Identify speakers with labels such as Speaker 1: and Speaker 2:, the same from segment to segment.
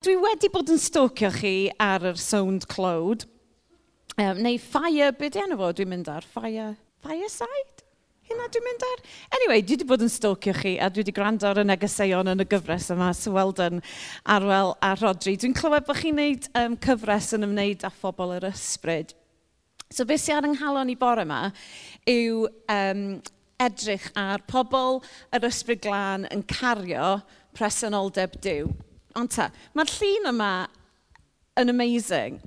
Speaker 1: Dwi wedi bod yn stocio chi ar yr SoundCloud, um, neu Fire, be di enw fo dwi'n mynd ar? Fire, Fireside? Hynna dwi'n mynd ar? Anyway, dwi wedi bod yn stocio chi a dwi wedi gwrando ar y negeseuon yn y gyfres yma, so weld yn Arwel a Rodri. Dwi'n clywed bod chi'n gwneud um, cyfres yn ymwneud â phobl yr ysbryd. So beth sy'n ar ynghalon i bore yma yw um, edrych ar pobl yr ysbryd glân yn cario presenoldeb diw. Ond ta, mae'r llun yma yn amazing.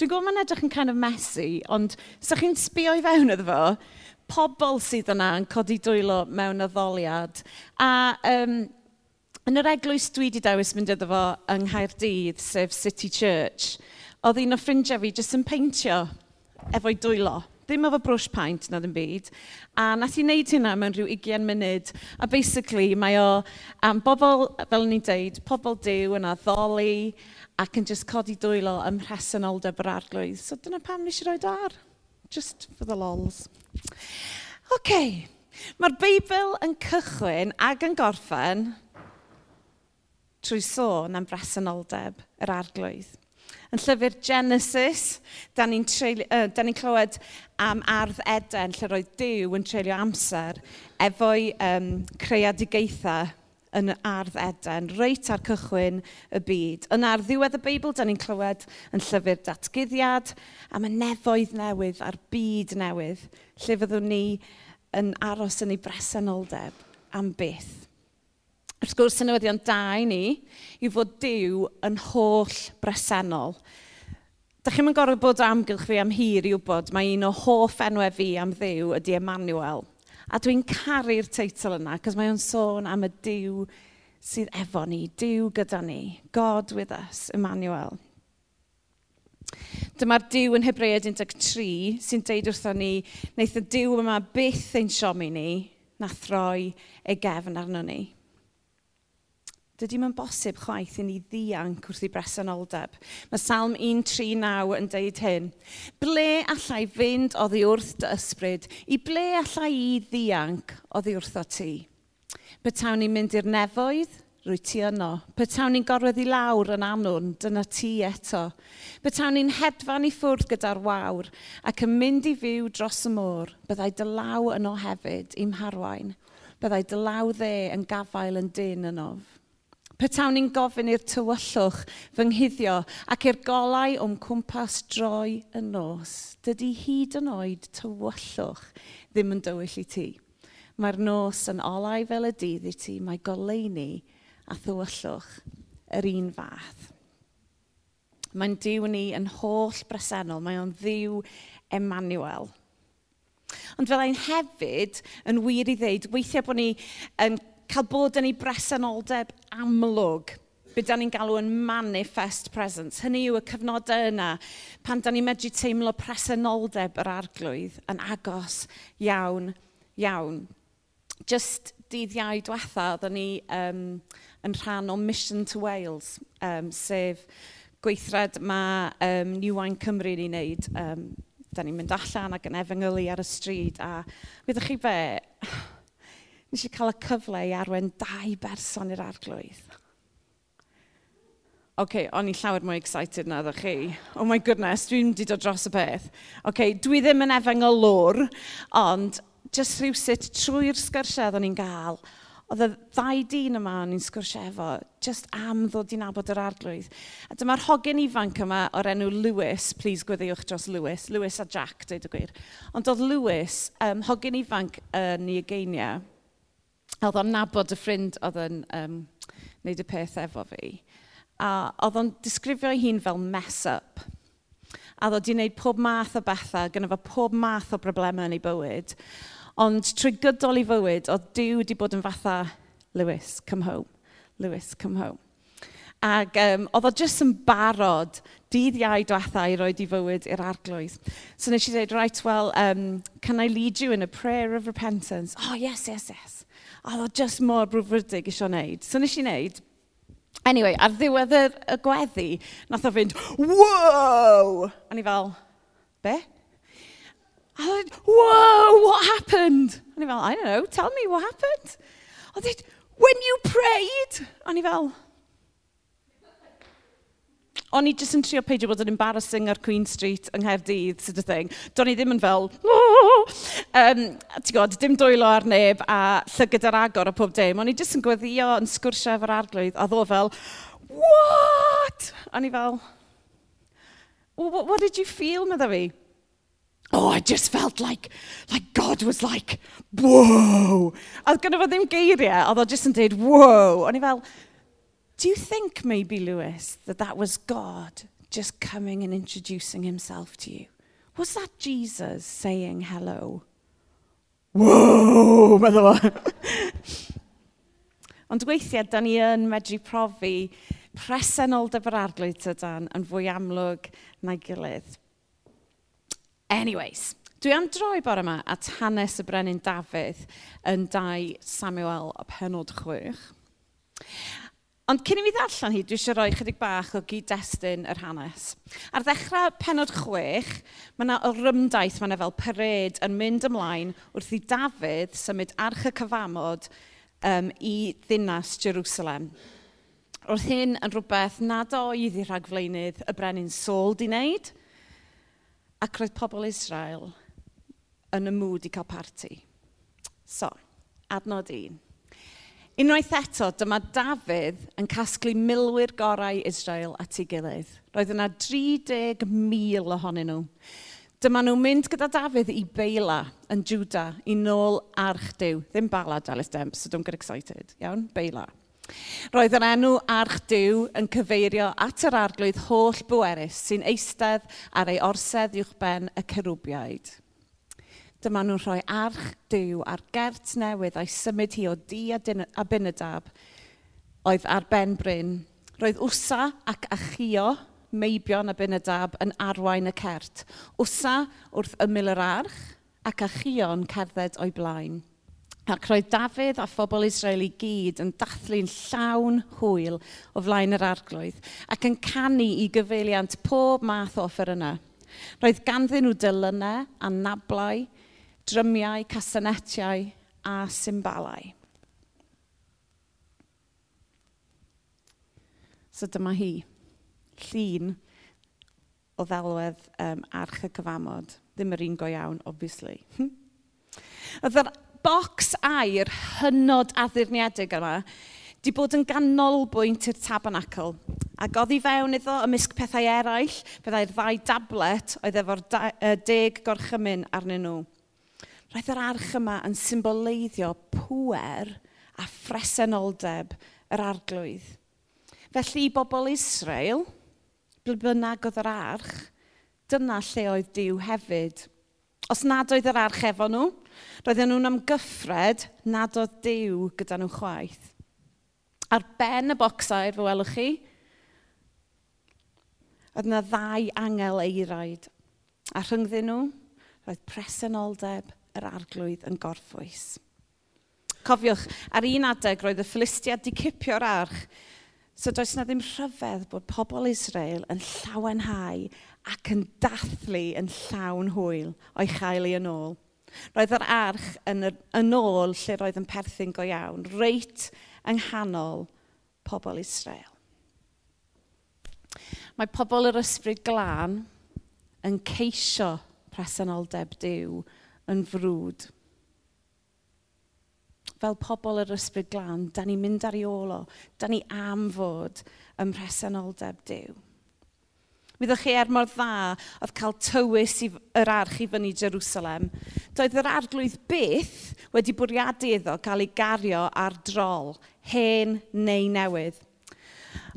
Speaker 1: Dwi'n gwybod mae'n edrych yn kind of messy, ond sa chi'n sbio i fewn iddo fo, pobl sydd yna yn codi dwylo mewn addoliad. A um, yn yr eglwys dwi wedi dewis mynd iddo fo yng Nghaerdydd, sef City Church, oedd un o ffrindiau fi jyst yn peintio efo'i dwylo. Ddim efo brwsh paint na ddim byd. A nath i wneud hynna mewn rhyw 20 munud. A basically mae o am bobl, fel ni'n deud, pobl dew yn addoli ac yn just codi dwylo ym mhresynoldeb yr arglwydd. So dyna pam nes i roed ar. Just for the lols. OK. Mae'r Beibl yn cychwyn ac yn gorffen trwy sôn am bresenoldeb yr arglwydd. Yn llyfr Genesis, da ni'n uh, ni clywed am ardd Eden, lle roedd Dyw yn treulio amser efo'i um, creadigaethau yn ardd Eden, reit ar cychwyn y byd. Yn ar ddiwedd y Beibl, da ni'n clywed yn llyfr datgyddiad am y nefoedd newydd a'r byd newydd, lle fyddwn ni yn aros yn ei bresenoldeb am beth. Wrth gwrs, y newyddion da i ni yw fod Dyw yn holl bresennol. Da chi'n gorfod bod amgylch fi am hir i wybod mae un o hoff enwau fi am ddiw ydy Emmanuel. A dwi'n caru'r teitl yna, cos mae o'n sôn am y diw sydd efo ni, diw gyda ni, God with us, Emmanuel. Dyma'r diw yn Hebreod 13 sy'n deud wrtho ni, wnaeth y diw yma byth ein siomi ni, na throi ei gefn arno ni. Dydy mae'n bosib chwaith i ni ddianc wrth i bresenoldeb. Mae Salm 139 yn deud hyn. Ble allai fynd oddi wrth dy ysbryd? I ble allai i ddianc oddi o ti? Bytawn ni'n mynd i'r nefoedd, rwy ti yno. Bytawn ni'n gorwedd i lawr yn anwn, dyna ti eto. Bytawn ni'n hedfan i ffwrdd gyda'r wawr ac yn mynd i fyw dros y môr, byddai dy law yno hefyd i'm harwain. Byddai dy law dde yn gafael yn dyn ynof. Petawn ni'n gofyn i'r tywyllwch fy nghyddio ac i'r golau o'm cwmpas droi y nos. Dydy hyd yn oed tywyllwch ddim yn dywyll i ti. Mae'r nos yn olau fel y dydd i ti, mae goleini a thywyllwch yr un fath. Mae'n diw ni yn holl bresennol, mae o'n ddiw Emmanuel. Ond fel ein hefyd yn wir i ddeud, weithiau bod ni yn cael bod yn ei bresenoldeb amlwg be da ni'n galw yn manifest presence. Hynny yw y cyfnodau yna pan da ni'n medru teimlo presenoldeb yr arglwydd yn agos iawn, iawn. Just dydd iau diwetha, oeddwn ni um, yn rhan o Mission to Wales, um, sef gweithred mae um, New Wine Cymru ni'n neud. Um, da ni'n mynd allan ac yn efengylu ar y stryd a wyddoch chi be, Nes i cael y cyfle i arwen dau berson i'r arglwydd. OK, o'n i llawer mwy excited na ddech chi. Oh my goodness, dwi'n wedi dod dros y peth. OK, dwi ddim yn efeng o lwr, ond just rhyw sut trwy'r sgyrsiau oeddwn i'n gael, oedd y ddau dyn yma o'n i'n sgwrsio efo, just am ddod i'n abod yr arglwydd. A dyma'r hogen ifanc yma o'r enw Lewis, please gweddiwch dros Lewis, Lewis a Jack, dweud y gwir. Ond oedd Lewis, um, hogen ifanc yn uh, ei geiniau, Oedd o'n nabod y ffrind oedd yn um, wneud y peth efo fi. A oedd o'n disgrifio ei hun fel mess-up. A oedd o'n wneud pob math o bethau, gyda fo pob math o broblemau yn ei bywyd. Ond trwy gydol i fywyd, oedd Dyw wedi bod yn fatha, Lewis, come home. Lewis, come home. Ac um, oedd o jyst yn barod dydd iau diwetha i roed i fywyd i'r arglwydd. So nes i dweud, right, well, um, can I lead you in a prayer of repentance? Oh, yes, yes, yes. Oh, oedd o just mor brwfrydig eisiau wneud. So nes i wneud. Anyway, ar ddiwedd y, y gweddi, nath o fynd, wow! A ni fel, be? A oedd, wow, what happened? A ni fel, I don't know, tell me what happened. A oedd, when you prayed? A ni fel, o'n i jyst yn trio peidio bod yn embarrassing ar Queen Street yng Nghaerdydd, sort of thing. Do'n i ddim yn fel, um, ti'n gwybod, dim dwylo ar neb a llygyd ar agor a pob dim. O'n i jyst yn gweddio yn sgwrsio efo'r arglwydd a ddo fel, what? O'n i fel, what, what did you feel, meddwl fi? Oh, I just felt like, like God was like, whoa. A gyda fo ddim geiriau, oedd o just yn dweud, whoa. O'n i fel, Do you think maybe, Lewis, that that was God just coming and introducing himself to you? Was that Jesus saying hello? Whoa, meddwl o. Ond weithiau, da ni yn medru profi presenol arglwydd tydan yn fwy amlwg na'i gilydd. Anyways, dwi am droi bore yma at hanes y brenin Dafydd yn 2 Samuel y penod chwech. Ond cyn i mi ddarllen hi, dwi eisiau rhoi chydig bach o gyd-destun yr hanes. Ar ddechrau penod chwech, mae yna rymdaith mae yna fel pered yn mynd ymlaen wrth i Dafydd symud arch y cyfamod um, i ddinas Jerusalem. Wrth hyn yn rhywbeth nad oedd i rhagflaenydd y brenin Saul di wneud, ac roedd pobl Israel yn y mŵd i cael parti. So, adnod un. Unwaith eto, dyma Dafydd yn casglu milwyr gorau Israel at ei gilydd. Roedd yna 30,000 ohonyn nhw. Dyma nhw'n mynd gyda Dafydd i Beila yn Juda i nôl arch Dyw. Ddim Bala Dalys Demp, so don't get excited. Iawn, Beila. Roedd yr enw Arch Dyw yn cyfeirio at yr arglwydd holl bwerus sy'n eistedd ar ei orsedd uwchben y cerwbiaid. Dyma nhw'n rhoi arch dyw ar gert newydd a'i symud hi o di a abynydab oedd ar ben bryn. Roedd wsa ac achio meibion abynydab yn arwain y cert. Wsa wrth ymyl yr arch ac achio'n cerdded o'i blaen. Ac roedd Dafydd a phobl Israel i gyd yn dathlu'n llawn hwyl o flaen yr arglwydd ac yn canu i gyfeiliant pob math o offer yna. Roedd ganddyn nhw dylynau a nablau drymiau, casanetiau a symbalau. So dyma hi, llun o ddelwedd um, arch y cyfamod. Ddim yr un go iawn, obviously. Oedd yr bocs air hynod addurniedig yma di bod yn ganolbwynt i'r tabernacl. Ac oedd i fewn iddo ymysg pethau eraill, byddai'r ddau dablet oedd efo'r deg gorchymyn arnyn nhw. Roedd yr arch yma yn symboleiddio pwer a phresenoldeb yr arglwydd. Felly i bobl Israel, ble bynnag oedd yr arch, dyna lle oedd Dyw hefyd. Os nad oedd yr arch efo nhw, roedden nhw'n amgyffred nad oedd Dyw gyda nhw chwaith. Ar ben y bocsau, fe welwch chi, oedd yna ddau angel eiraid. A rhyngddyn nhw, roedd presenoldeb yr arglwydd yn gorffwys. Cofiwch, ar un adeg roedd y Philistiad di cipio'r arch, so does na ddim rhyfedd bod pobl Israel yn llawenhau ac yn dathlu yn llawn hwyl o'i chael ei yn ôl. Roedd yr arch yn, yr, yn ôl lle roedd yn perthyn go iawn, reit yng nghanol pobl Israel. Mae pobl yr ysbryd glân yn ceisio presenoldeb diw yn frwd. Fel pobl yr ysbryd glân, da ni'n mynd ar ei ôl o. Da ni am fod ym mhresenoldeb Dyw. Byddwch chi er mor dda oedd cael tywys i yr arch i fyny Jerusalem. Doedd yr arglwydd byth wedi bwriadu iddo cael ei gario ar drol, hen neu newydd.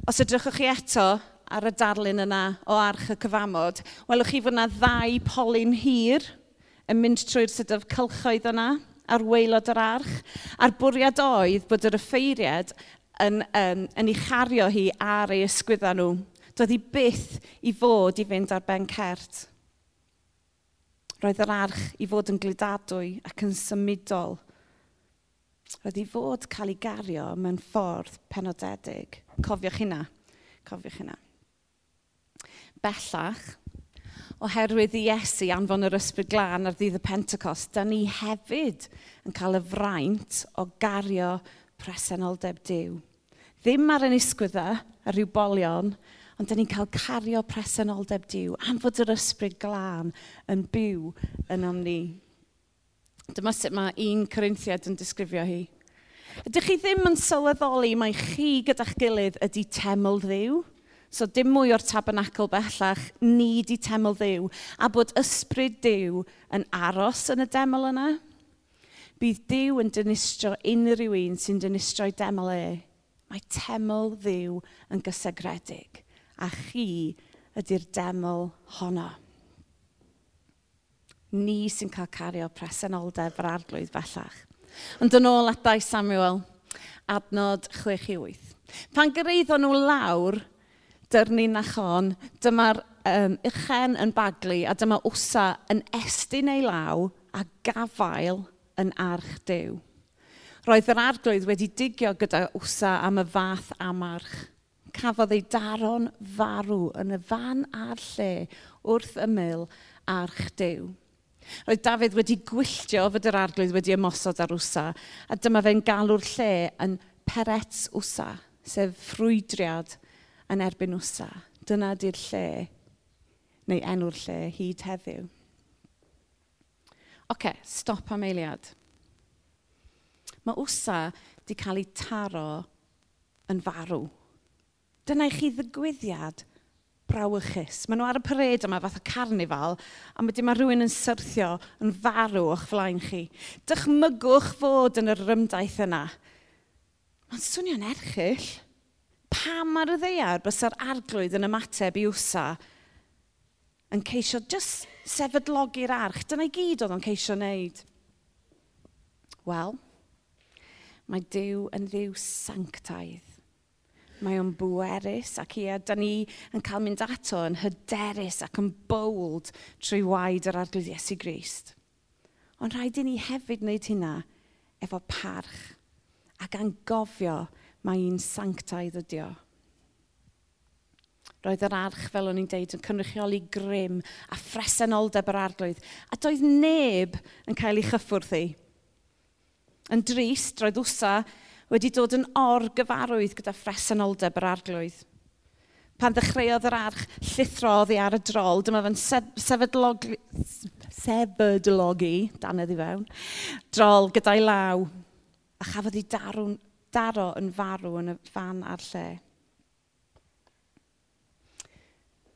Speaker 1: Os ydrychwch chi eto ar y darlun yna o arch y cyfamod, welwch chi fyna ddau polyn hir – yn mynd trwy'r sydd cylchoedd yna ar weilod yr arch. A'r bwriad oedd bod yr effeiriad yn, yn, yn ei chario hi ar ei ysgwydda nhw. Doedd hi byth i fod i fynd ar ben cert. Roedd yr arch i fod yn glidadwy ac yn symudol. Roedd i fod cael ei gario mewn ffordd penodedig. Cofiwch hynna. Cofiwch hynna. Bellach, oherwydd i Iesu anfon yr ysbryd glân ar ddydd y Pentecost, da ni hefyd yn cael y fraint o gario presenoldeb Dyw. Ddim ar yn isgwydda, ar ryw bolion, ond da ni'n cael cario presenoldeb Dyw am fod yr ysbryd glân yn byw yn am ni. Dyma sut mae un Corinthiad yn disgrifio hi. Ydych chi ddim yn sylweddoli mai chi gyda'ch gilydd ydy teml ddiw? So dim mwy o'r tabernacl bellach, ni di teml ddiw. A bod ysbryd diw yn aros yn y deml yna. Bydd diw yn dynistro unrhyw un sy'n dynistro'i deml e. Mae teml ddiw yn gysegredig. A chi ydy'r deml honno. Ni sy'n cael cario presenoldeb yr arglwydd bellach. Ond yn ôl at 2 Samuel, adnod 6 i 8. Pan gyreiddo nhw lawr, dyrnu'n nachon, dyma'r um, uchen yn baglu a dyma wsa yn estyn ei law a gafael yn arch dew. Roedd yr arglwydd wedi digio gyda wsa am y fath amarch. Cafodd ei daro'n farw yn y fan a'r lle wrth ymyl arch dew. Roedd Dafydd wedi gwylltio fod yr arglwydd wedi ymosod ar wsa, a dyma fe'n galw'r lle yn perets wsa, sef ffrwydriad yn erbyn wsa. Dyna di'r lle, neu enw'r lle hyd heddiw. Oce, okay, stop am eiliad. Mae wsa wedi cael ei taro yn farw. Dyna i chi ddigwyddiad brawychus. Maen nhw ar y pared yma fath o carnifal, a mae mae rhywun yn syrthio yn farw o'ch flaen chi. Dychmygwch fod yn yr rymdaith yna. Mae'n swnio'n erchill pam ar y ddeiar bys yr arglwydd yn ymateb i wsa yn ceisio just sefydlogi'r arch. Dyna i gyd oedd o'n ceisio wneud. Wel, mae Dyw yn ddiw sanctaidd. Mae o'n bwerus ac ia, da ni yn cael mynd ato yn hyderus ac yn bold trwy waed yr arglwydd Iesu Grist. Ond rhaid i ni hefyd wneud hynna efo parch ac angofio mae un sanctaidd ydi o. Roedd yr arch, fel o'n i'n deud, yn cynrychioli grym a phresenoldeb yr arglwydd, a doedd neb yn cael ei chyffwrdd ei. Yn drist, roedd wsa wedi dod yn or gyfarwydd gyda phresenoldeb yr arglwydd. Pan ddechreuodd yr arch llithrodd i ar y drol, dyma fe'n sefydlogi, sefydlogi, danedd i fewn, drol gyda'i law, a chafodd ei darwn daro yn farw yn y fan a'r lle.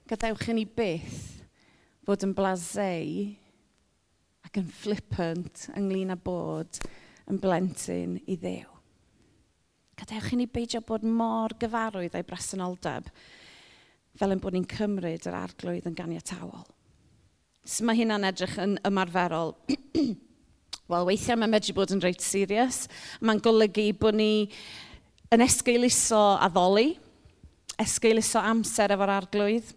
Speaker 1: Gadewch i ni byth fod yn blaseu ac yn flippant ynglyn â bod yn blentyn i ddew. Gadewch i ni beidio bod mor gyfarwydd a'i bresenoldeb fel ein bod ni'n cymryd yr arglwydd yn ganiatawol. Sut mae hynna'n edrych yn ymarferol Wel, weithiau mae'n medru bod yn reit serius. Mae'n golygu bod ni yn esgeiluso addoli, esgeiluso amser efo'r arglwydd,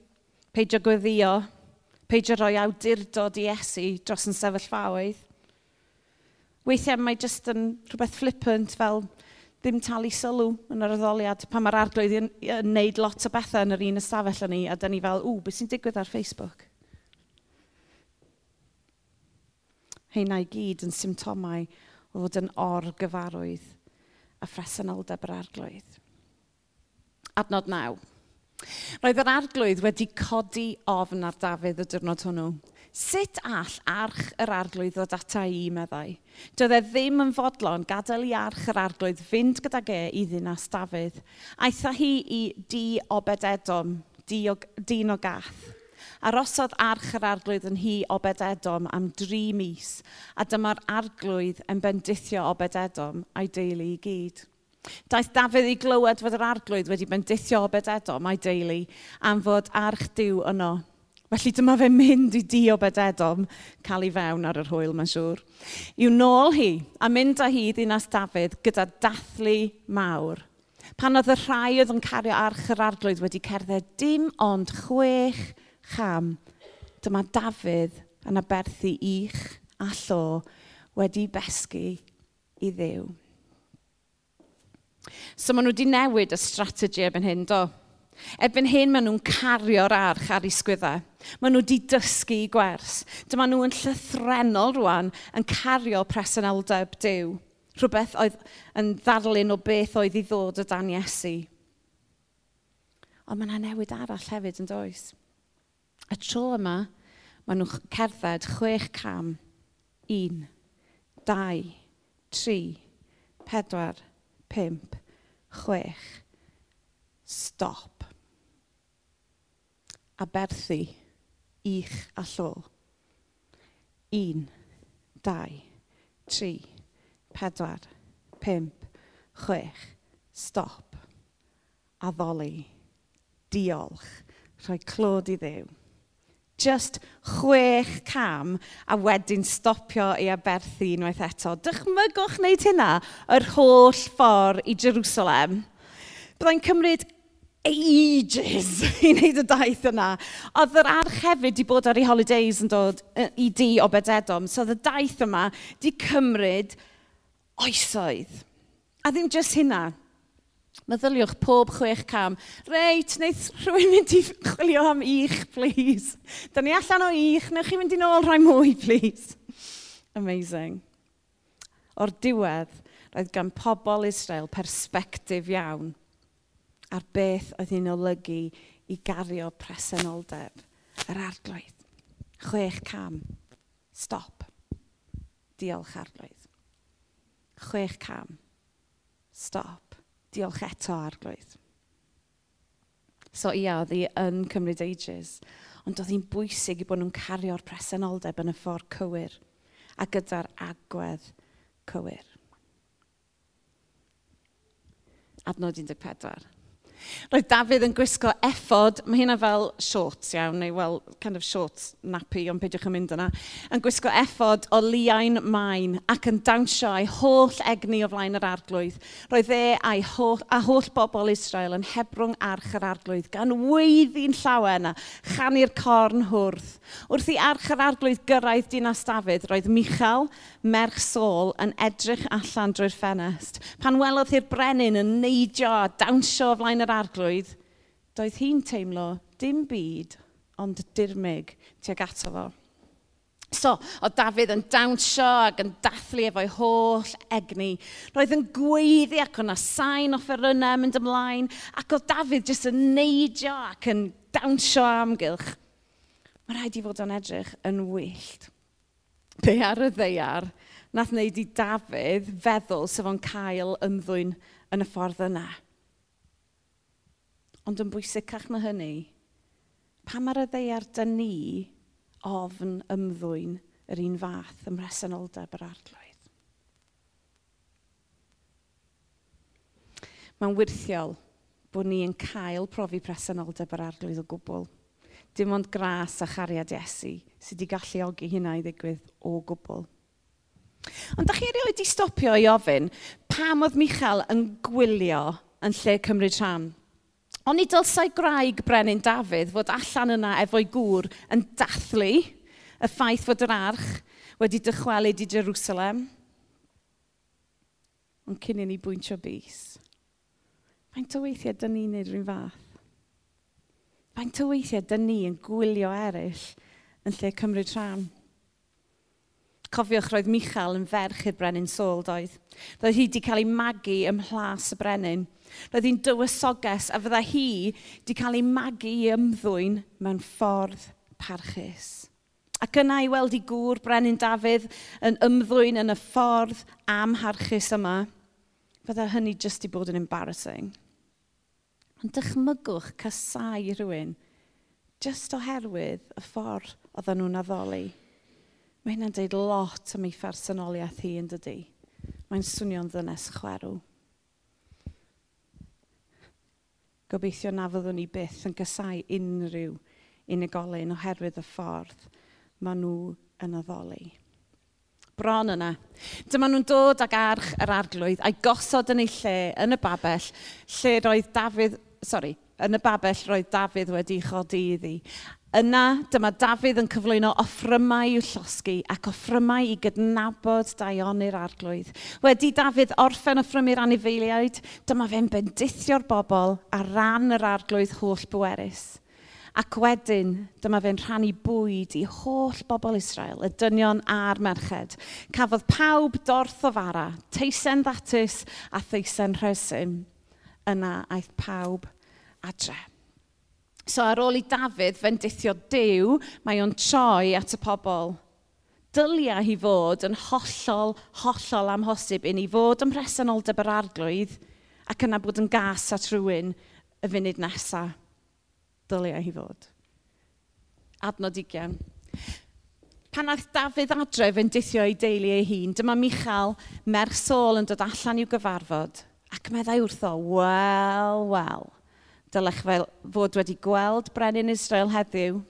Speaker 1: peidio gweddio, peidio rhoi awdurdod i esu dros yn sefyllfaoedd. Weithiau mae jyst yn rhywbeth flippant fel ddim talu sylw yn yr addoliad pan mae'r arglwydd yn, yn, neud lot o bethau yn yr un ystafell yn ni a dyn ni fel, ww, beth sy'n digwydd ar Facebook? Heina i gyd yn symptomau o fod yn or gyfarwydd a phresenoldeb yr arglwydd. Adnod naw. Roedd yr arglwydd wedi codi ofn ar Dafydd y diwrnod hwnnw. Sut all arch yr arglwydd ddod ata i, meddai? Doedd e ddim yn fodlon gadael i arch yr arglwydd fynd gyda ge i ddinas Dafydd. Aetha hi i di obed edom, di o, dyn o gath Arosodd arch yr arglwydd yn hi obed edom am dri mis, a dyma'r arglwydd yn bendithio obed edom a'i deulu i gyd. Daeth Dafydd i glywed fod yr arglwydd wedi bendithio obed edom a'i deulu am fod arch diw yno. Felly dyma fe mynd i di obed edom, cael ei fewn ar yr hwyl, mae'n siŵr. I'w nôl hi, a mynd â hi ddinas Dafydd gyda dathlu mawr pan oedd y rhai oedd yn cario arch yr arglwydd wedi cerdded dim ond chwech cham, dyma Dafydd yn aberthu ich a llo wedi besgu i ddew. So maen nhw wedi newid y strategi erbyn hyn, do. Erbyn hyn maen nhw'n cario'r arch ar ei sgwyddau. Maen nhw wedi dysgu i gwers. Dyma nhw yn llythrenol rwan yn cario presenoldeb Dyw. Rhywbeth oedd yn ddarlun o beth oedd i ddod o dan Iesu. Ond mae yna newid arall hefyd yn does. Y tro yma, maen nhw'n cerdded chwech cam. Un, dau, tri, pedwar, pimp, chwech. Stop. A berthu i'ch a llo. Un, dau, tri, pedwar, pimp, chwech. Stop. A ddoli. Diolch. Rhoi clod i ddew. Just chwech cam a wedyn stopio i aberthu unwaith eto. Dychmygwch wneud hynna yr holl ffordd i Jerusalem. Byddai'n cymryd ages i wneud y daith yna. Oedd yr arch hefyd wedi bod ar ei holidays yn dod i di o bededom, so oedd y daith yma wedi cymryd oesoedd. A ddim jyst hynna. Meddyliwch pob chwech cam. Reit, wneud rhywun mynd i chwilio am ich, please. Da ni allan o ich, newch chi mynd i nôl rhai mwy, please. Amazing. O'r diwedd, roedd gan pobl Israel persbectif iawn ar beth oedd hi'n olygu i gario presenoldeb yr arglwydd. Chwech cam. Stop. Diolch arglwydd. Chwech cam. Stop diolch eto arglwydd. So ia, oedd hi yn cymryd ages, ond oedd hi'n bwysig i bod nhw'n cario'r presenoldeb yn y ffordd cywir a gyda'r agwedd cywir. Adnod 14. Roedd Dafydd yn gwisgo effod, mae hynna fel shorts iawn, neu wel, kind of shorts nappy, ond peidiwch yn mynd yna, yn gwisgo effod o liain main ac yn dawnsio a'i holl egni o flaen yr arglwydd. Roedd e a'i holl, a holl bobl Israel yn hebrwng arch yr arglwydd gan weiddi'n llawen a chanu'r corn hwrth. Wrth i arch yr arglwydd gyrraedd dinas Dafydd, roedd Michal, merch Sol, yn edrych allan drwy'r ffenest. Pan welodd hi'r brenin yn neidio a dawnsio o flaen yr yr arglwydd, doedd hi'n teimlo dim byd ond dirmyg tuag ato fo. So, o Dafydd yn dawnsio ac yn dathlu efo'i holl egni. Roedd yn gweiddi ac o'na sain offerynnau mynd ymlaen, ac o Dafydd jyst yn neidio ac yn dawnsio amgylch. Mae rhaid i fod o'n edrych yn wyllt. Be ar y ddeiar, nath wneud i Dafydd feddwl sef o'n cael ymddwyn yn y ffordd yna. Ond yn bwysicach na hynny, pa mae'r ddeiar dyn ni ofn ymddwyn yr un fath ym mhresenoldeb yr arglwydd. Mae'n wirthiol bod ni yn cael profi presenoldeb yr arglwydd o gwbl. Dim ond gras a chariad Iesu sydd wedi galluogi hynna i ddigwydd o gwbl. Ond da chi erioed wedi stopio i ofyn pam oedd Michael yn gwylio yn lle cymryd rhan? Ond ni dylsau graig Brenin Dafydd fod allan yna efo'i gŵr yn dathlu y ffaith fod yr arch wedi dychwelyd i Jerusalem. Ond cyn i ni bwyntio bus. Faint o weithiau dyn ni'n neud rhywun fath? Faint o weithiau dyn ni yn gwylio eraill yn lle cymryd rhan? Cofiwch roedd Michal yn ferch i'r brenin Saul doedd. Roedd hi wedi cael ei magu ym mhlas y brenin. Roedd hi'n dywysoges a fydda hi wedi cael ei magu i ymddwyn mewn ffordd parchus. Ac yna i weld i gŵr Brenin Dafydd yn ymddwyn yn y ffordd amharchus yma, fydda hynny jyst i bod yn embarrassing. Ond dychmygwch casau rhywun jyst oherwydd y ffordd oedden nhw'n addoli. Mae hynna'n deud lot am ei phersonoliaeth hi yn dydy. Mae'n swnio'n ddynes chwerw. Gobeithio na fyddwn ni byth yn gysau unrhyw unigolyn oherwydd y ffordd maen nhw yn addoli. Bron yna. Dyma nhw'n dod ag arch yr arglwydd a'i gosod yn ei lle yn y babell lle roedd Dafydd, sorry, yn y babell roedd Dafydd wedi chodi iddi. Yna dyma Dafydd yn cyflwyno offrymau i'w llosgu ac offrymau i gydnabod daionyr arglwydd. Wedi Dafydd orffen offrymu'r anifeiliaid, dyma fe'n bendithio'r bobl a ran yr arglwydd holl bwerus. Ac wedyn, dyma fe'n rhannu bwyd i holl bobl Israel, y dynion a'r merched. Cafodd pawb dorth o fara, teisen ddatus a theisen rhesym. Yna aeth pawb adre. So ar ôl i Dafydd fendithio dew, mae o'n troi at y pobl. Dylia hi fod yn hollol, hollol amhosib i ni fod yn presenoldeb yr arglwydd ac yna bod yn gas at rhywun y funud nesaf. Dylia hi fod. Adnod 20. Pan aeth Dafydd adref yn dithio ei deulu ei hun, dyma Michal, merch sôl yn dod allan i'w gyfarfod. Ac meddai wrtho, wel, wel, Dylech fel fod wedi gweld brenin Israel heddiw.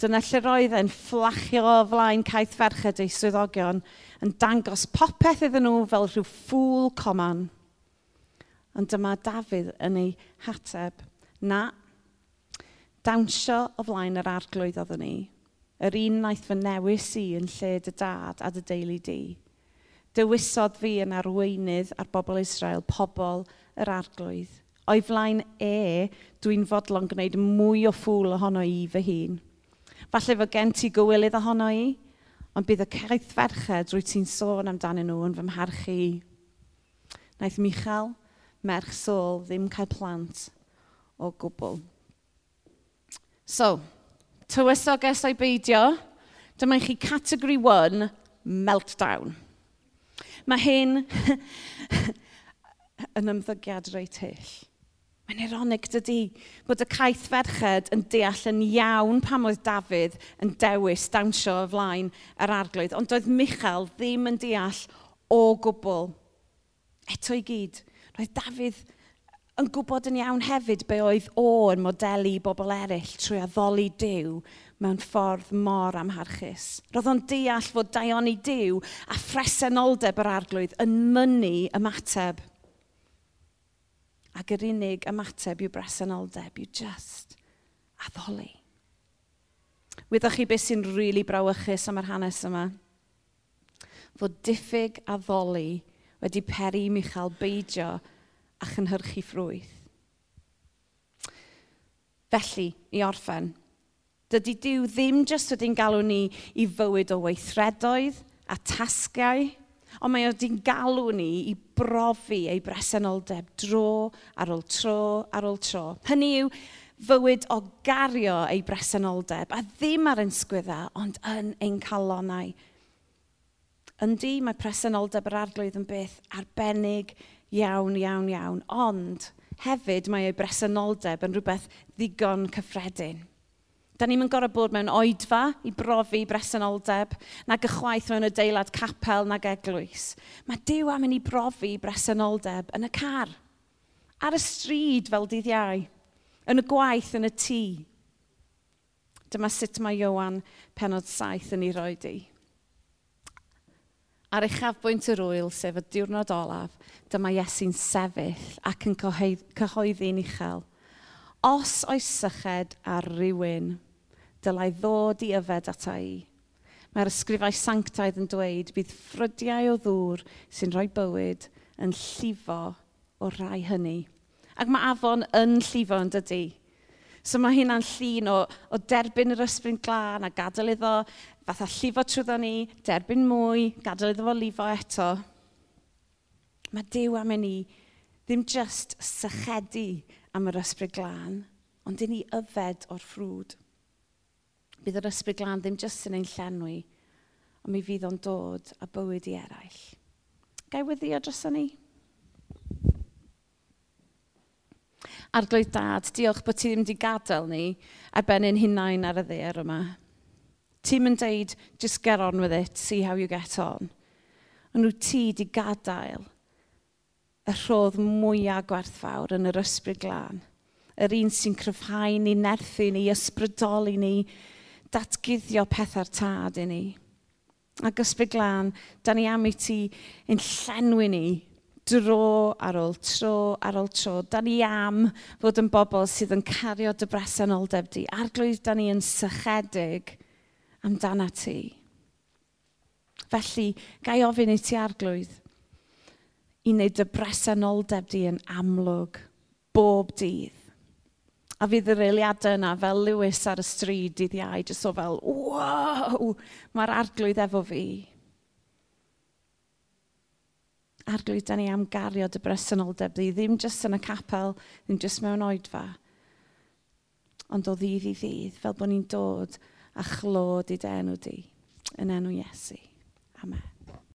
Speaker 1: Dyna lle roedd e'n fflachio o flaen caeth ferched ei swyddogion yn dangos popeth iddyn nhw fel rhyw ffwl coman. Ond dyma Dafydd yn ei hateb. Na, dawnsio o flaen yr arglwydd oeddwn ni. Yr un naeth fy newis i yn lle dy dad a dy deulu di. Dywisodd fi yn arweinydd ar bobl Israel, pobl yr arglwydd o'i flaen e, dwi'n fodlon gwneud mwy o ffwl ohono i fy hun. Falle fod gen ti gywilydd ohono i, ond bydd y caeth ferched rwy ti'n sôn amdanyn nhw yn fy mharchu i. Naeth Michal, merch sôl, ddim cael plant o gwbl. So, tywysoges o'i beidio, dyma chi category 1, meltdown. Mae hyn yn ymddygiad reit hyll. Mae'n ironig dydy bod y caeth ferched yn deall yn iawn pam oedd Dafydd yn dewis dawnsio o flaen yr arglwydd, ond doedd Michal ddim yn deall o gwbl. Eto i gyd, roedd Dafydd yn gwybod yn iawn hefyd be oedd o yn modelu bobl eraill trwy addoli Dyw mewn ffordd mor amharchus. Roedd o'n deall fod daioni Dyw a phresenoldeb yr arglwydd yn mynnu ymateb ac yr unig ymateb yw bresenoldeb, yw just addoli. Wyddach chi beth sy'n rili really brawychus am yr hanes yma? Fod diffyg addoli wedi peri Michal beidio a chynhyrchu ffrwyth. Felly, i orffen, dydy Dyw ddim jyst wedi'n galw ni i fywyd o weithredoedd a tasgau, Ond mae wedi'n galw ni i brofi ei bresenoldeb dro ar ôl tro ar ôl tro. Hynny yw fywyd o gario ei bresenoldeb a ddim ar ein sgwydda ond yn ein calonau. Yndi, mae presenoldeb yr arglwydd yn beth arbennig iawn, iawn, iawn. Ond hefyd mae ei bresenoldeb yn rhywbeth ddigon cyffredin. Da ni'n gorau bod mewn oedfa i brofi bresenoldeb, nag ychwaith mewn adeilad capel nag eglwys. Mae Dyw am yn i brofi bresenoldeb yn y car, ar y stryd fel dydd iau, yn y gwaith yn y tŷ. Dyma sut mae Iowan penod saith yn ei roi di. Ar uchafbwynt yr wyl, sef y diwrnod olaf, dyma Iesu'n sefyll ac yn cyhoeddi'n uchel. Os oes syched ar rywun, dylai ddod i yfed ata i. Mae'r ysgrifau sanctaidd yn dweud bydd ffrydiau o ddŵr sy'n rhoi bywyd yn llifo o rai hynny. Ac mae afon yn llifo yn dydy. So mae hynna'n llun o, o derbyn yr ysbryd glân a gadael iddo fatha llifo trwyddo ni, derbyn mwy, gadael iddo fo lifo eto. Mae Dyw am ni ddim jyst sychedu am yr ysbryd glân, ond i ni yfed o'r ffrwd bydd yr ysbryd glân ddim jyst yn ein llenwi, ond mi fydd o'n dod a bywyd i eraill. Gai weddio dros ni? Arglwydd dad, diolch bod ti ddim wedi gadael ni ar ben ein hunain ar y ddeir yma. Ti'n mynd deud, just get on with it, see how you get on. Ond nhw ti wedi gadael y rhodd mwyaf gwerthfawr yn yr ysbryd glân. Yr un sy'n cryfhau ni, nerthu ni, ysbrydoli ni, datgyddio pethau'r tad i ni. Ac ysbryd glân, da ni am i ti yn llenwi ni dro ar ôl tro ar ôl tro. Da ni am fod yn bobl sydd yn cario dy bresenoldeb di. Arglwydd da ni yn sychedig amdana ti. Felly, gai ofyn i ti arglwydd i wneud dy bresenoldeb di yn amlwg bob dydd A fydd yr eiliadau yna fel Lewis ar y stryd dydd iau, jyst o fel, wow, mae'r arglwydd efo fi. Arglwydd, da ni am gario dy bresenoldeb di, ddim jyst yn y capel, ddim jyst mewn oedfa. Ond o ddydd i ddydd, fel bod ni'n dod a chlod i dy enw di, yn enw Iesu. Amen.